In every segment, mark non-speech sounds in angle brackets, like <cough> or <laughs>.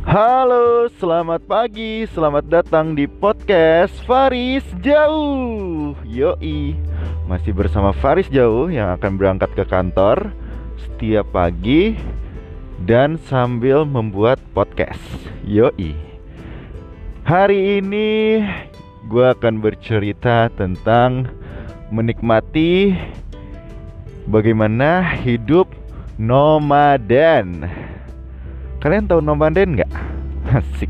Halo, selamat pagi, selamat datang di podcast Faris Jauh. Yoi, masih bersama Faris Jauh yang akan berangkat ke kantor setiap pagi Dan sambil membuat podcast. Yoi. Hari ini gue akan bercerita tentang menikmati bagaimana hidup nomaden Kalian tahu nomaden nggak? <laughs> Asik.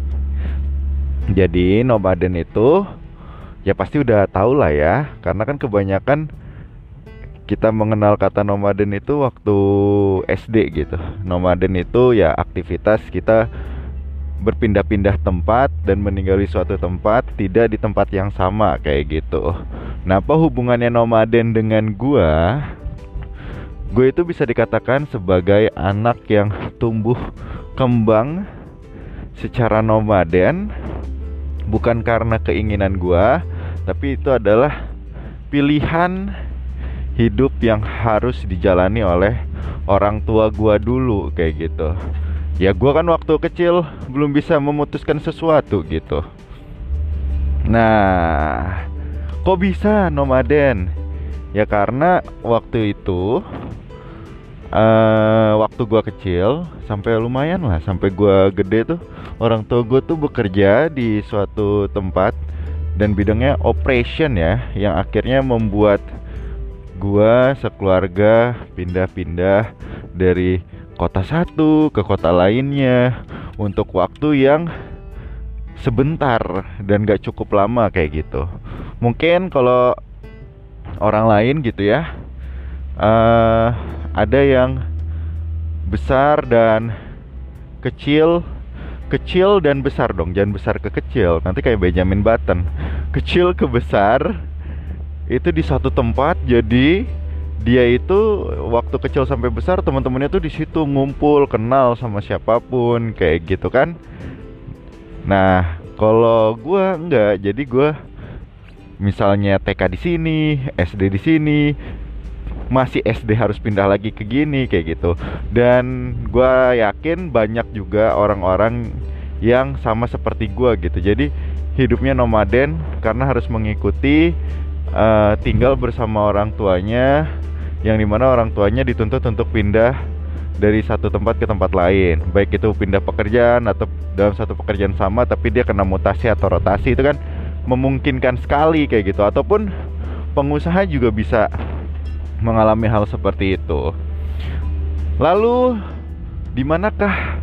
Jadi nomaden itu ya pasti udah tahu lah ya, karena kan kebanyakan kita mengenal kata nomaden itu waktu SD gitu. Nomaden itu ya aktivitas kita berpindah-pindah tempat dan meninggali suatu tempat tidak di tempat yang sama kayak gitu. Nah, apa hubungannya nomaden dengan gua? Gue itu bisa dikatakan sebagai anak yang tumbuh kembang secara nomaden bukan karena keinginan gua tapi itu adalah pilihan hidup yang harus dijalani oleh orang tua gua dulu kayak gitu. Ya gua kan waktu kecil belum bisa memutuskan sesuatu gitu. Nah kok bisa nomaden? Ya karena waktu itu uh, waktu gua kecil sampai lumayan lah sampai gua gede tuh orang tua gua tuh bekerja di suatu tempat dan bidangnya operation ya yang akhirnya membuat gua sekeluarga pindah-pindah dari kota satu ke kota lainnya untuk waktu yang sebentar dan gak cukup lama kayak gitu. Mungkin kalau orang lain gitu ya uh, ada yang besar dan kecil. Kecil dan besar dong jangan besar ke kecil. Nanti kayak Benjamin Button. Kecil ke besar itu di satu tempat. Jadi dia itu waktu kecil sampai besar teman-temannya tuh di situ ngumpul kenal sama siapa pun kayak gitu kan. Nah kalau gue enggak. Jadi gue misalnya TK di sini SD di sini masih SD harus pindah lagi ke gini kayak gitu. Dan gue yakin banyak juga orang-orang yang sama seperti gue gitu. Jadi hidupnya nomaden karena harus mengikuti uh, tinggal bersama orang tuanya yang di mana orang tuanya dituntut untuk pindah dari satu tempat ke tempat lain. Baik itu pindah pekerjaan atau dalam satu pekerjaan sama tapi dia kena mutasi atau rotasi itu kan memungkinkan sekali kayak gitu. Ataupun pengusaha juga bisa mengalami hal seperti itu. Lalu di manakah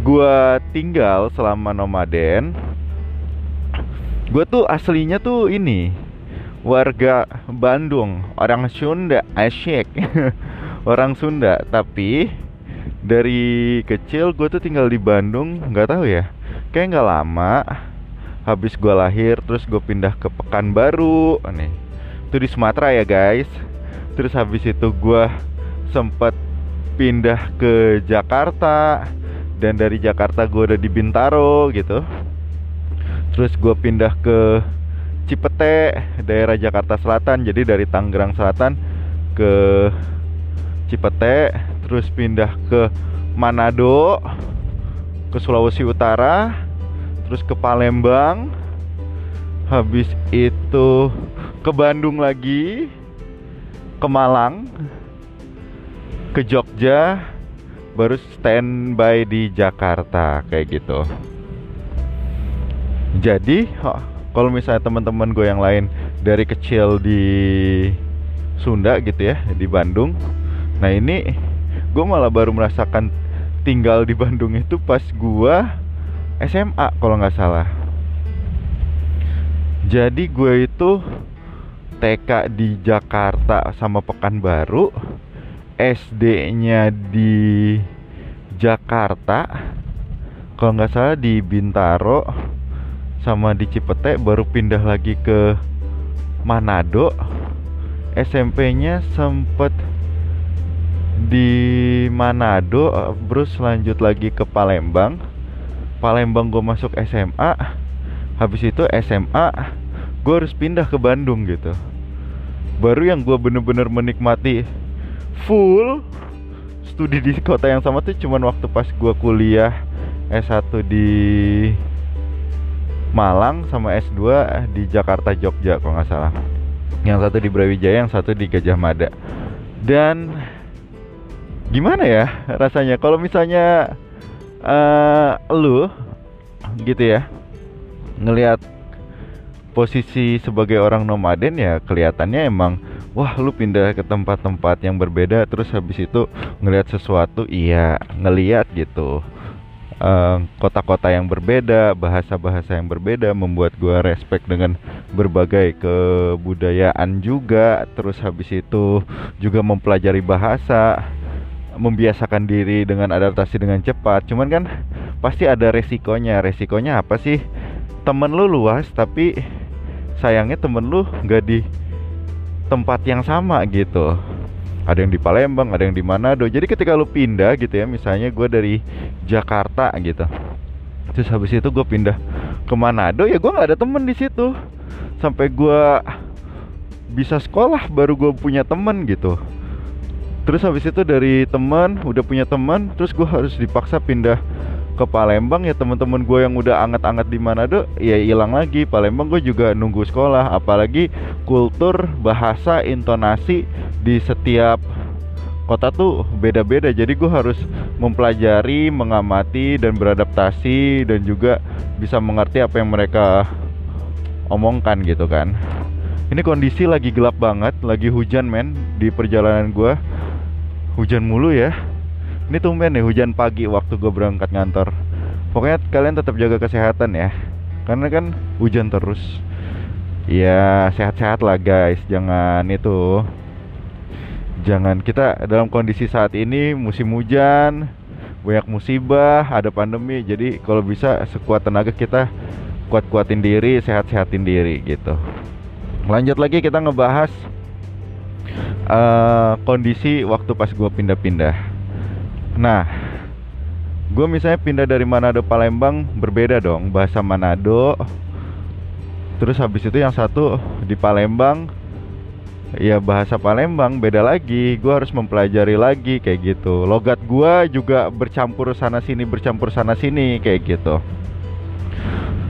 gua tinggal selama nomaden? Gue tuh aslinya tuh ini warga Bandung, orang Sunda, asyik. <laughs> orang Sunda, tapi dari kecil gue tuh tinggal di Bandung, nggak tahu ya. Kayak nggak lama habis gue lahir terus gue pindah ke Pekanbaru nih. Itu di Sumatera ya, guys terus habis itu gue sempat pindah ke Jakarta. Dan dari Jakarta gue udah di Bintaro gitu. Terus gue pindah ke Cipete daerah Jakarta Selatan. Jadi dari Tangerang Selatan ke Cipete. Terus pindah ke Manado ke Sulawesi Utara terus ke Palembang. Habis itu ke Bandung lagi ke Malang, ke Jogja, baru standby di Jakarta kayak gitu. Jadi kalau misalnya teman-teman gue yang lain dari kecil di Sunda gitu ya di Bandung, nah ini gue malah baru merasakan tinggal di Bandung itu pas gue SMA kalau nggak salah. Jadi gue itu TK di Jakarta sama Pekanbaru SD-nya di Jakarta kalau nggak salah di Bintaro sama di Cipete baru pindah lagi ke Manado. SMP-nya sempet di Manado terus lanjut lagi ke Palembang. Palembang gue masuk SMA habis itu SMA gue harus pindah ke Bandung gitu. Baru yang gue bener-bener menikmati full studi di kota yang sama tuh cuman waktu pas gue kuliah S1 di Malang sama S2 di Jakarta Jogja kalau nggak salah. Yang satu di Brawijaya yang satu di Gajah Mada. Dan gimana ya rasanya? Kalau misalnya uh, lu gitu ya ngelihat posisi sebagai orang nomaden ya kelihatannya emang wah lu pindah ke tempat-tempat yang berbeda terus habis itu ngelihat sesuatu iya ngelihat gitu kota kota-kota yang berbeda, bahasa-bahasa yang berbeda membuat gue respect dengan berbagai kebudayaan juga. Terus habis itu juga mempelajari bahasa, membiasakan diri dengan adaptasi dengan cepat. Cuman kan pasti ada resikonya. Resikonya apa sih? Temen lu luas tapi sayangnya temen lu nggak di tempat yang sama gitu ada yang di Palembang, ada yang di Manado. Jadi ketika lu pindah gitu ya, misalnya gue dari Jakarta gitu, terus habis itu gue pindah ke Manado, ya gue nggak ada temen di situ. Sampai gue bisa sekolah baru gue punya temen gitu. Terus habis itu dari teman, udah punya teman, terus gue harus dipaksa pindah ke Palembang ya teman-teman gue yang udah anget-anget di Manado ya hilang lagi. Palembang gue juga nunggu sekolah apalagi kultur bahasa intonasi di setiap kota tuh beda-beda. Jadi gue harus mempelajari mengamati dan beradaptasi dan juga bisa mengerti apa yang mereka omongkan gitu kan. Ini kondisi lagi gelap banget lagi hujan men di perjalanan gue hujan mulu ya ini tumben nih hujan pagi waktu gue berangkat ngantor. Pokoknya kalian tetap jaga kesehatan ya. Karena kan hujan terus. Ya sehat-sehat lah guys. Jangan itu. Jangan kita dalam kondisi saat ini musim hujan banyak musibah ada pandemi. Jadi kalau bisa sekuat tenaga kita kuat-kuatin diri sehat-sehatin diri gitu. Lanjut lagi kita ngebahas uh, kondisi waktu pas gue pindah-pindah Nah, gue misalnya pindah dari Manado Palembang berbeda dong bahasa Manado. Terus habis itu yang satu di Palembang ya bahasa Palembang beda lagi. Gue harus mempelajari lagi kayak gitu. Logat gue juga bercampur sana sini bercampur sana sini kayak gitu.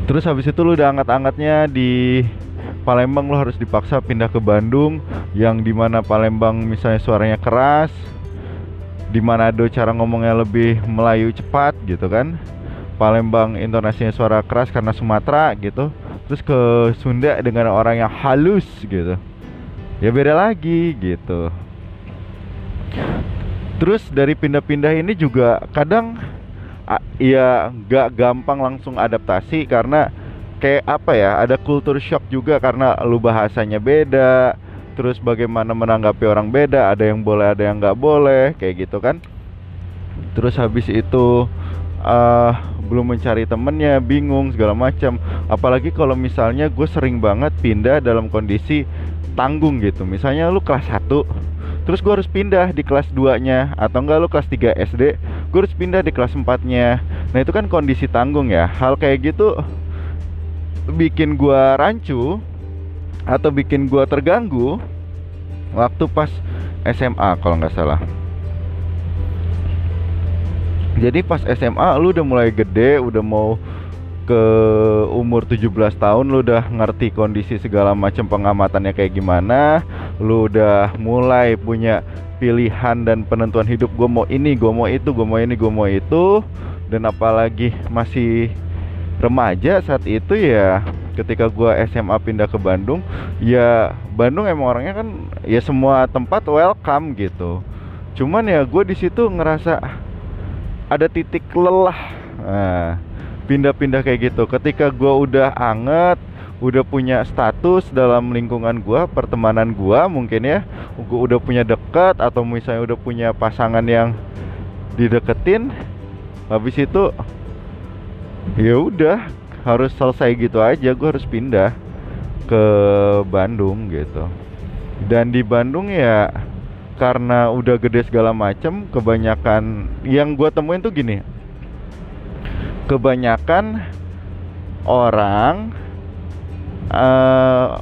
Terus habis itu lu udah angkat-angkatnya di Palembang lo harus dipaksa pindah ke Bandung yang di mana Palembang misalnya suaranya keras di Manado cara ngomongnya lebih Melayu cepat gitu kan. Palembang intonasinya suara keras karena Sumatera gitu. Terus ke Sunda dengan orang yang halus gitu. Ya beda lagi gitu. Terus dari pindah-pindah ini juga kadang ya gak gampang langsung adaptasi karena kayak apa ya ada kultur shock juga karena lu bahasanya beda terus bagaimana menanggapi orang beda ada yang boleh ada yang nggak boleh kayak gitu kan. Terus habis itu uh, belum mencari temennya bingung segala macam. Apalagi kalau misalnya gue sering banget pindah dalam kondisi tanggung gitu. Misalnya lu kelas 1 terus gue harus pindah di kelas 2 nya atau enggak lu kelas 3 SD gue harus pindah di kelas 4 nya nah itu kan kondisi tanggung ya. Hal kayak gitu bikin gue rancu atau bikin gua terganggu waktu pas SMA kalau nggak salah. Jadi pas SMA lu udah mulai gede udah mau ke umur 17 tahun lu udah ngerti kondisi segala macam pengamatannya kayak gimana lu udah mulai punya pilihan dan penentuan hidup gue mau ini gue mau itu gue mau ini gue mau itu dan apalagi masih remaja saat itu ya ketika gua SMA pindah ke Bandung ya Bandung emang orangnya kan ya semua tempat welcome gitu. Cuman ya gue di situ ngerasa ada titik lelah. Nah, pindah-pindah kayak gitu. Ketika gue udah anget udah punya status dalam lingkungan gua pertemanan gua mungkin ya gua udah punya dekat atau misalnya udah punya pasangan yang dideketin habis itu ya udah harus selesai gitu aja gue harus pindah ke Bandung gitu. Dan di Bandung ya karena udah gede segala macem kebanyakan yang gue temuin tuh gini. Kebanyakan orang uh,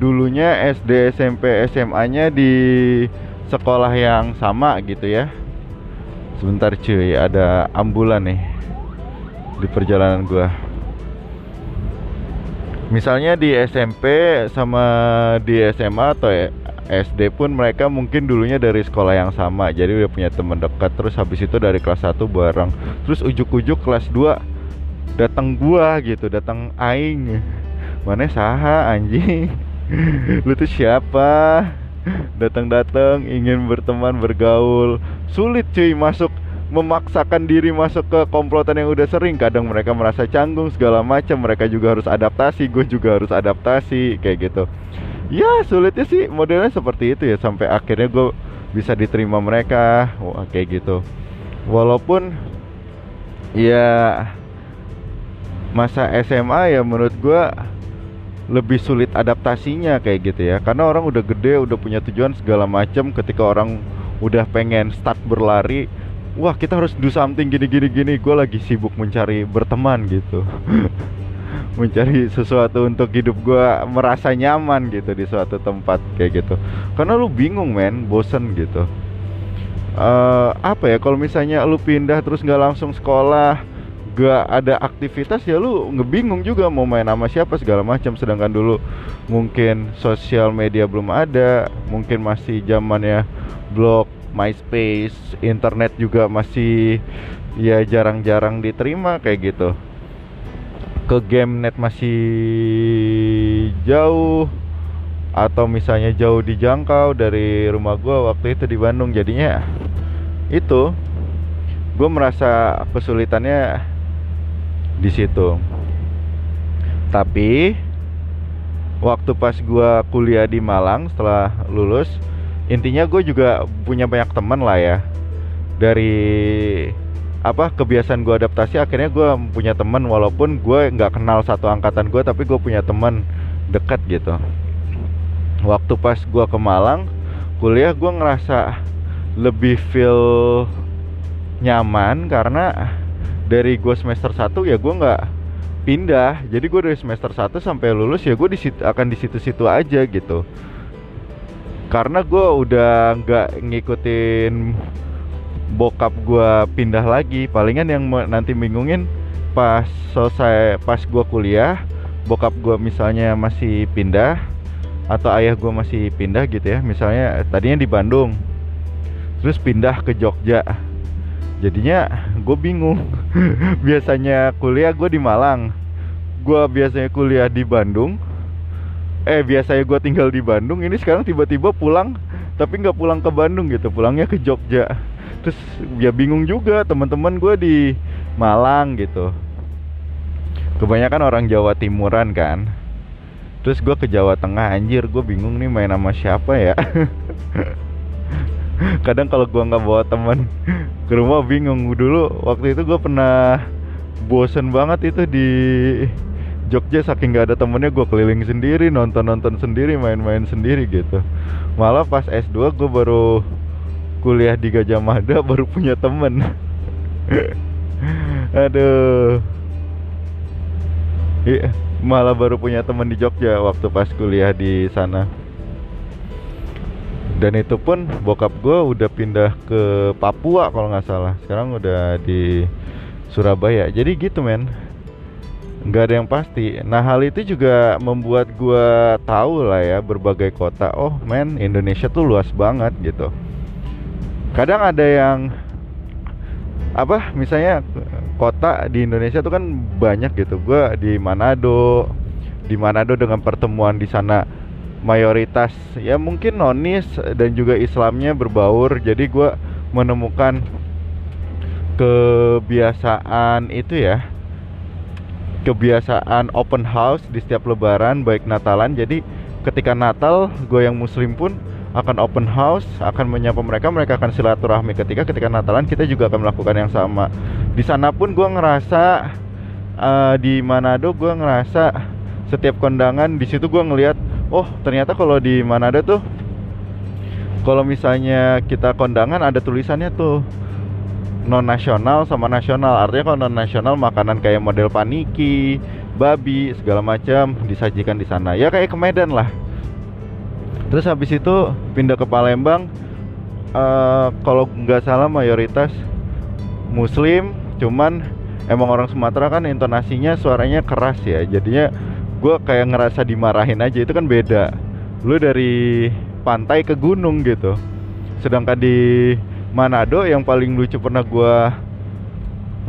dulunya SD SMP SMA nya di sekolah yang sama gitu ya. Sebentar cuy ada ambulan nih di perjalanan gue misalnya di SMP sama di SMA atau SD pun mereka mungkin dulunya dari sekolah yang sama. Jadi udah punya teman dekat terus habis itu dari kelas 1 bareng. Terus ujuk-ujuk kelas 2 datang gua gitu datang aing. Mana saha anjing? <laughs> Lu tuh siapa? Datang-datang ingin berteman bergaul. Sulit cuy masuk memaksakan diri masuk ke komplotan yang udah sering. Kadang mereka merasa canggung segala macam. Mereka juga harus adaptasi gue juga harus adaptasi kayak gitu. Ya sulitnya sih modelnya seperti itu ya sampai akhirnya gue bisa diterima mereka. Wah kayak gitu. Walaupun ya masa SMA ya menurut gue lebih sulit adaptasinya kayak gitu ya. Karena orang udah gede udah punya tujuan segala macam. Ketika orang udah pengen start berlari wah kita harus do something gini gini gini. Gue lagi sibuk mencari berteman gitu. <laughs> Mencari sesuatu untuk hidup gue merasa nyaman gitu di suatu tempat kayak gitu. Karena lu bingung men bosen gitu. Uh, apa ya kalau misalnya lu pindah terus nggak langsung sekolah gak ada aktivitas ya lu ngebingung juga mau main sama siapa segala macam. Sedangkan dulu mungkin sosial media belum ada mungkin masih zamannya blog MySpace, internet juga masih ya jarang-jarang diterima kayak gitu. Ke game net masih jauh atau misalnya jauh dijangkau dari rumah gue waktu itu di Bandung jadinya itu gue merasa kesulitannya di situ tapi waktu pas gue kuliah di Malang setelah lulus intinya gue juga punya banyak teman lah ya. Dari apa kebiasaan gue adaptasi akhirnya gue punya teman. Walaupun gue nggak kenal satu angkatan gue tapi gue punya teman dekat gitu. Waktu pas gue ke Malang kuliah gue ngerasa lebih feel nyaman karena dari gue semester 1 ya gue nggak pindah. Jadi gue dari semester 1 sampai lulus ya gue akan di situ-situ aja gitu karena gue udah nggak ngikutin bokap gue pindah lagi. Palingan yang nanti bingungin pas selesai pas gue kuliah bokap gue misalnya masih pindah atau ayah gue masih pindah gitu ya. Misalnya tadinya di Bandung terus pindah ke Jogja. Jadinya gue bingung. <laughs> Biasanya kuliah gue di Malang. Gue biasanya kuliah di Bandung eh biasanya gue tinggal di Bandung ini sekarang tiba-tiba pulang tapi nggak pulang ke Bandung gitu pulangnya ke Jogja. Terus ya bingung juga teman-teman gue di Malang gitu. Kebanyakan orang Jawa Timuran kan. Terus gue ke Jawa Tengah anjir gue bingung nih main sama siapa ya. <laughs> Kadang kalau gue nggak bawa teman ke rumah bingung. Dulu waktu itu gue pernah bosen banget itu di Jogja saking gak ada temennya gue keliling sendiri nonton-nonton sendiri main-main sendiri gitu. Malah pas S2 gue baru kuliah di Gajah Mada <laughs> baru punya temen. <laughs> Aduh. Iya malah baru punya temen di Jogja waktu pas kuliah di sana. Dan itu pun bokap gue udah pindah ke Papua kalau nggak salah. Sekarang udah di Surabaya. Jadi gitu men nggak ada yang pasti. Nah hal itu juga membuat gue tahu lah ya berbagai kota. Oh men Indonesia tuh luas banget gitu. Kadang ada yang apa misalnya kota di Indonesia tuh kan banyak gitu. Gue di Manado, di Manado dengan pertemuan di sana mayoritas ya mungkin nonis dan juga Islamnya berbaur. Jadi gue menemukan kebiasaan itu ya kebiasaan open house di setiap lebaran baik Natalan. Jadi ketika Natal gue yang muslim pun akan open house akan menyapa mereka mereka akan silaturahmi. Ketika ketika Natalan kita juga akan melakukan yang sama. Di sana pun gue ngerasa uh, di Manado gue ngerasa setiap kondangan di situ gue ngelihat oh ternyata kalau di Manado tuh kalau misalnya kita kondangan ada tulisannya tuh non nasional sama nasional. Artinya kalau non nasional makanan kayak model paniki babi segala macam disajikan di sana. Ya kayak ke Medan lah. Terus habis itu pindah ke Palembang. Uh, kalau nggak salah mayoritas muslim cuman emang orang Sumatera kan intonasinya suaranya keras ya. Jadinya gue kayak ngerasa dimarahin aja. Itu kan beda. Lu dari pantai ke gunung gitu. Sedangkan di Manado yang paling lucu pernah gue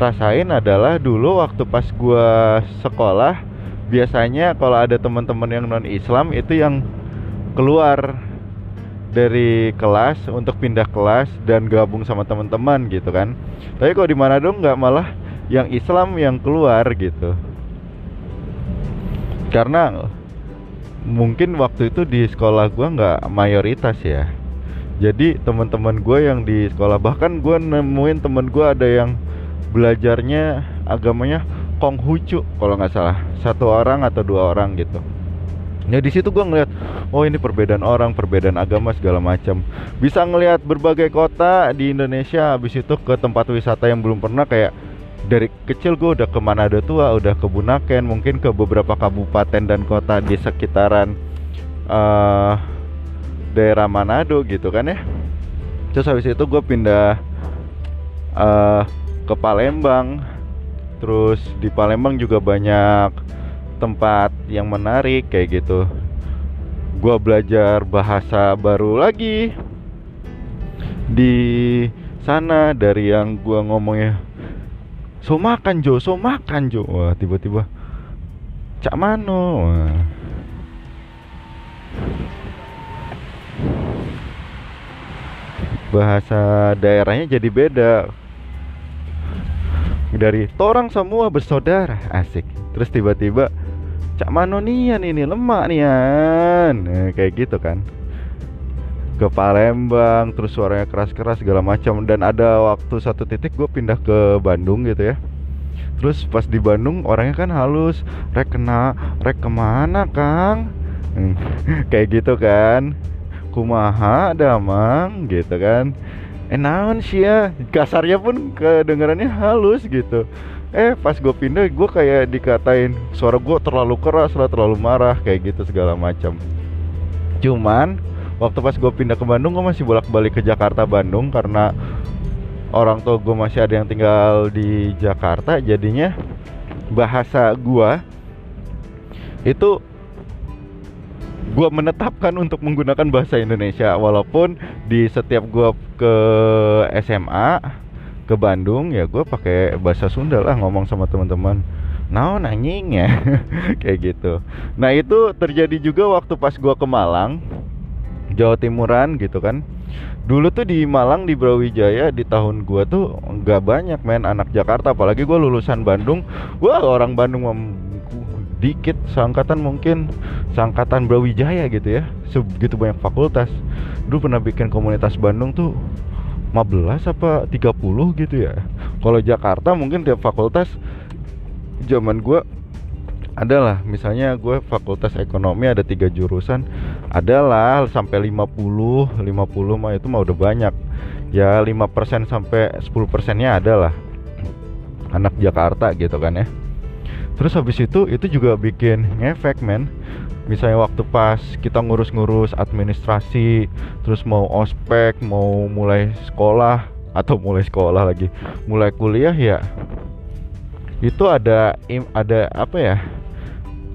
rasain adalah dulu waktu pas gue sekolah biasanya kalau ada teman-teman yang non Islam itu yang keluar dari kelas untuk pindah kelas dan gabung sama teman-teman gitu kan. Tapi kalau di Manado nggak malah yang Islam yang keluar gitu. Karena mungkin waktu itu di sekolah gue nggak mayoritas ya jadi teman-teman gue yang di sekolah bahkan gue nemuin temen gue ada yang belajarnya agamanya Konghucu kalau nggak salah satu orang atau dua orang gitu Ya di situ gue ngeliat, oh ini perbedaan orang, perbedaan agama segala macam. Bisa ngelihat berbagai kota di Indonesia, habis itu ke tempat wisata yang belum pernah kayak dari kecil gue udah ke Manado Tua, udah ke Bunaken, mungkin ke beberapa kabupaten dan kota di sekitaran uh, daerah Manado gitu kan ya. Terus habis itu gue pindah uh, ke Palembang. Terus di Palembang juga banyak tempat yang menarik kayak gitu gue belajar bahasa baru lagi di sana dari yang gue ngomongnya so makan Jo so makan Jo wah tiba-tiba cak mano wah. Bahasa daerahnya jadi beda. Dari torang semua bersaudara. Asik. Terus tiba-tiba cak mano nian ini lemak nian nah, kayak gitu kan. Ke Palembang terus suaranya keras-keras segala macam. Dan ada waktu satu titik gue pindah ke Bandung gitu ya. Terus pas di Bandung orangnya kan halus. Rek kena rek ke mana kang? Hmm, <laughs> kayak gitu kan kumaha damang? Gitu kan. Enawan sih ya? Kasarnya pun kedengarannya halus gitu. Eh pas gue pindah gue kayak dikatain suara gue terlalu keras lah terlalu marah kayak gitu segala macam. Cuman waktu pas gue pindah ke Bandung gue masih bolak balik ke Jakarta Bandung karena orang tua gue masih ada yang tinggal di Jakarta jadinya bahasa gue itu gue menetapkan untuk menggunakan bahasa Indonesia. Walaupun di setiap gue ke SMA ke Bandung ya gue pakai bahasa Sunda lah ngomong sama teman-teman. Nah nanying ya? <laughs> Kayak gitu. Nah itu terjadi juga waktu pas gue ke Malang Jawa Timuran gitu kan. Dulu tuh di Malang di Brawijaya di tahun gue tuh nggak banyak main anak Jakarta. Apalagi gue lulusan Bandung. Gue orang Bandung dikit seangkatan mungkin seangkatan Brawijaya gitu ya segitu banyak fakultas. Dulu pernah bikin komunitas Bandung tuh 15 apa 30 gitu ya. Kalau Jakarta mungkin tiap fakultas zaman gue adalah misalnya gue fakultas ekonomi ada tiga jurusan adalah sampai 50 50 mah itu mah udah banyak. Ya 5% sampai 10 persennya adalah anak Jakarta gitu kan ya terus habis itu itu juga bikin ngefek men. Misalnya waktu pas kita ngurus-ngurus administrasi terus mau ospek mau mulai sekolah atau mulai sekolah lagi mulai kuliah ya itu ada ada apa ya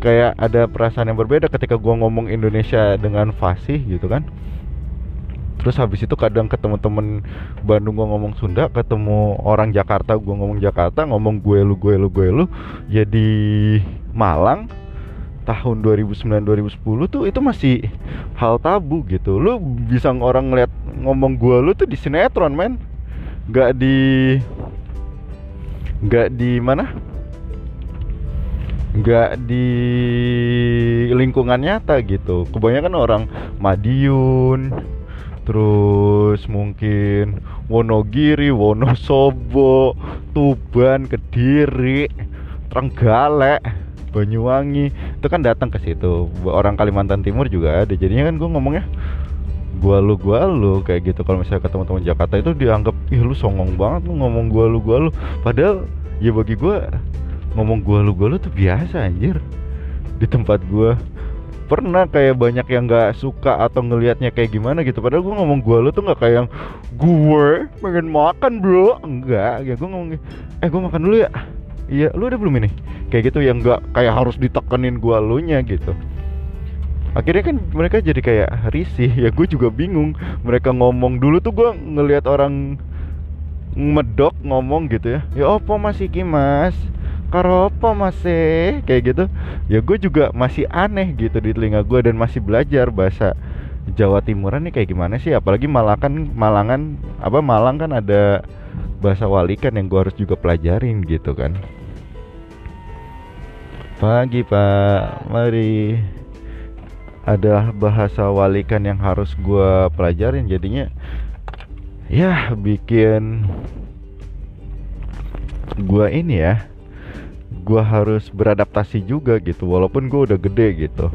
kayak ada perasaan yang berbeda ketika gua ngomong Indonesia dengan fasih gitu kan terus habis itu kadang ketemu temen Bandung gua ngomong Sunda ketemu orang Jakarta gua ngomong Jakarta ngomong gue lu gue lu gue lu jadi Malang tahun 2009 2010 tuh itu masih hal tabu gitu. Lu bisa orang ngeliat ngomong gua lu tuh di sinetron men. Nggak di nggak di mana? Nggak di lingkungan nyata gitu. Kebanyakan orang Madiun terus mungkin Wonogiri, Wonosobo, Tuban, Kediri, Trenggalek Banyuwangi. Itu kan datang ke situ. Orang Kalimantan Timur juga ada. Jadinya kan gue ngomongnya gua lu gua lu kayak gitu. Kalau misalnya ketemu teman Jakarta itu dianggap ih lu songong banget lu ngomong gua lu. Gua lu padahal ya bagi gua ngomong gua lu gua lu tuh biasa anjir di tempat gua pernah kayak banyak yang nggak suka atau ngelihatnya kayak gimana gitu. Padahal gue ngomong gue lu tuh nggak kayak yang gue pengen makan bro. Enggak ya gue ngomong eh gue makan dulu ya. Iya lu udah belum ini? Kayak gitu yang nggak kayak harus ditekenin gua lu nya gitu. Akhirnya kan mereka jadi kayak risih. Ya gue juga bingung. Mereka ngomong dulu tuh gue ngelihat orang medok ngomong gitu ya. Ya opo masih kimas karopo masih? Kayak gitu. Ya gue juga masih aneh gitu di telinga gue dan masih belajar bahasa Jawa Timuran nih kayak gimana sih? Apalagi Malangan Malangan apa Malang kan ada bahasa walikan yang gue harus juga pelajarin gitu kan. Pagi pak. Mari. Adalah bahasa walikan yang harus gue pelajarin jadinya. Ya bikin gue ini ya gue harus beradaptasi juga gitu walaupun gue udah gede gitu.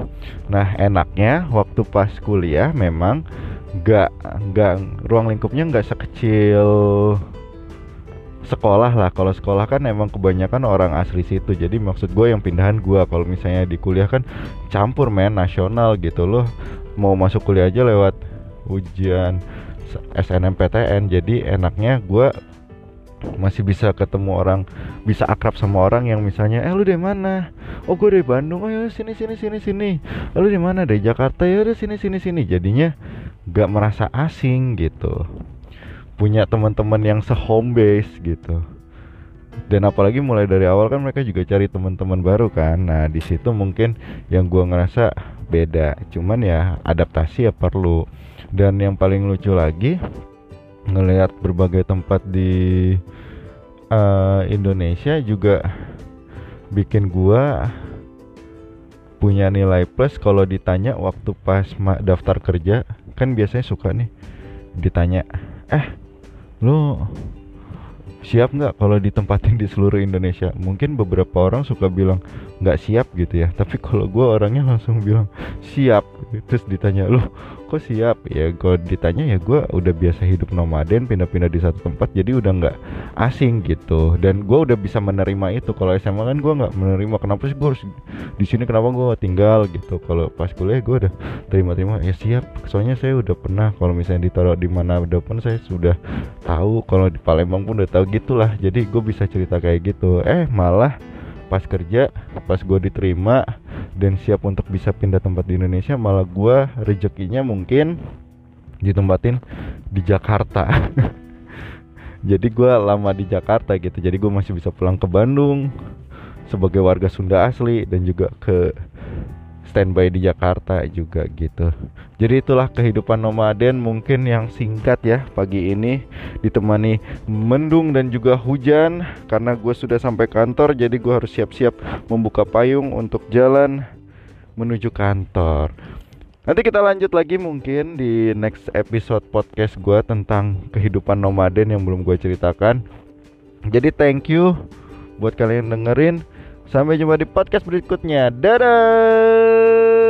Nah enaknya waktu pas kuliah memang gak gak ruang lingkupnya nggak sekecil sekolah lah. Kalau sekolah kan emang kebanyakan orang asli situ jadi maksud gue yang pindahan gue kalau misalnya di kuliah kan campur men nasional gitu loh. Mau masuk kuliah aja lewat ujian SNMPTN jadi enaknya gue masih bisa ketemu orang bisa akrab sama orang yang misalnya eh lu dari mana? Oh gue dari Bandung. Oh ya sini sini sini sini. Lu dari mana? Dari Jakarta. Ya udah sini sini sini. Jadinya gak merasa asing gitu. Punya teman-teman yang se-home base gitu. Dan apalagi mulai dari awal kan mereka juga cari teman-teman baru kan. Nah di situ mungkin yang gua ngerasa beda. Cuman ya adaptasi ya perlu. Dan yang paling lucu lagi ngelihat berbagai tempat di uh, Indonesia juga bikin gua punya nilai plus. Kalau ditanya waktu pas daftar kerja kan biasanya suka nih ditanya eh lu siap nggak kalau ditempatin di seluruh Indonesia? Mungkin beberapa orang suka bilang nggak siap gitu ya. Tapi kalau gue orangnya langsung bilang siap terus ditanya lu kok siap? Ya kalau ditanya ya gue udah biasa hidup nomaden pindah-pindah di satu tempat jadi udah nggak asing gitu. Dan gue udah bisa menerima itu. Kalau SMA kan gue nggak menerima. Kenapa sih gue harus di sini? Kenapa gue tinggal gitu? Kalau pas kuliah gue udah terima-terima ya siap. Soalnya saya udah pernah kalau misalnya ditaruh di mana pun saya sudah tahu. Kalau di Palembang pun udah tahu gitulah. Jadi gue bisa cerita kayak gitu. Eh malah pas kerja pas gue diterima dan siap untuk bisa pindah tempat di Indonesia malah gue rezekinya mungkin ditempatin di Jakarta. <laughs> Jadi gue lama di Jakarta gitu. Jadi gue masih bisa pulang ke Bandung sebagai warga Sunda asli dan juga ke standby di Jakarta juga gitu. Jadi itulah kehidupan nomaden mungkin yang singkat ya pagi ini ditemani mendung dan juga hujan karena gue sudah sampai kantor jadi gue harus siap-siap membuka payung untuk jalan menuju kantor. Nanti kita lanjut lagi mungkin di next episode podcast gue tentang kehidupan nomaden yang belum gue ceritakan. Jadi thank you buat kalian yang dengerin. Sampai jumpa di podcast berikutnya. Dadah.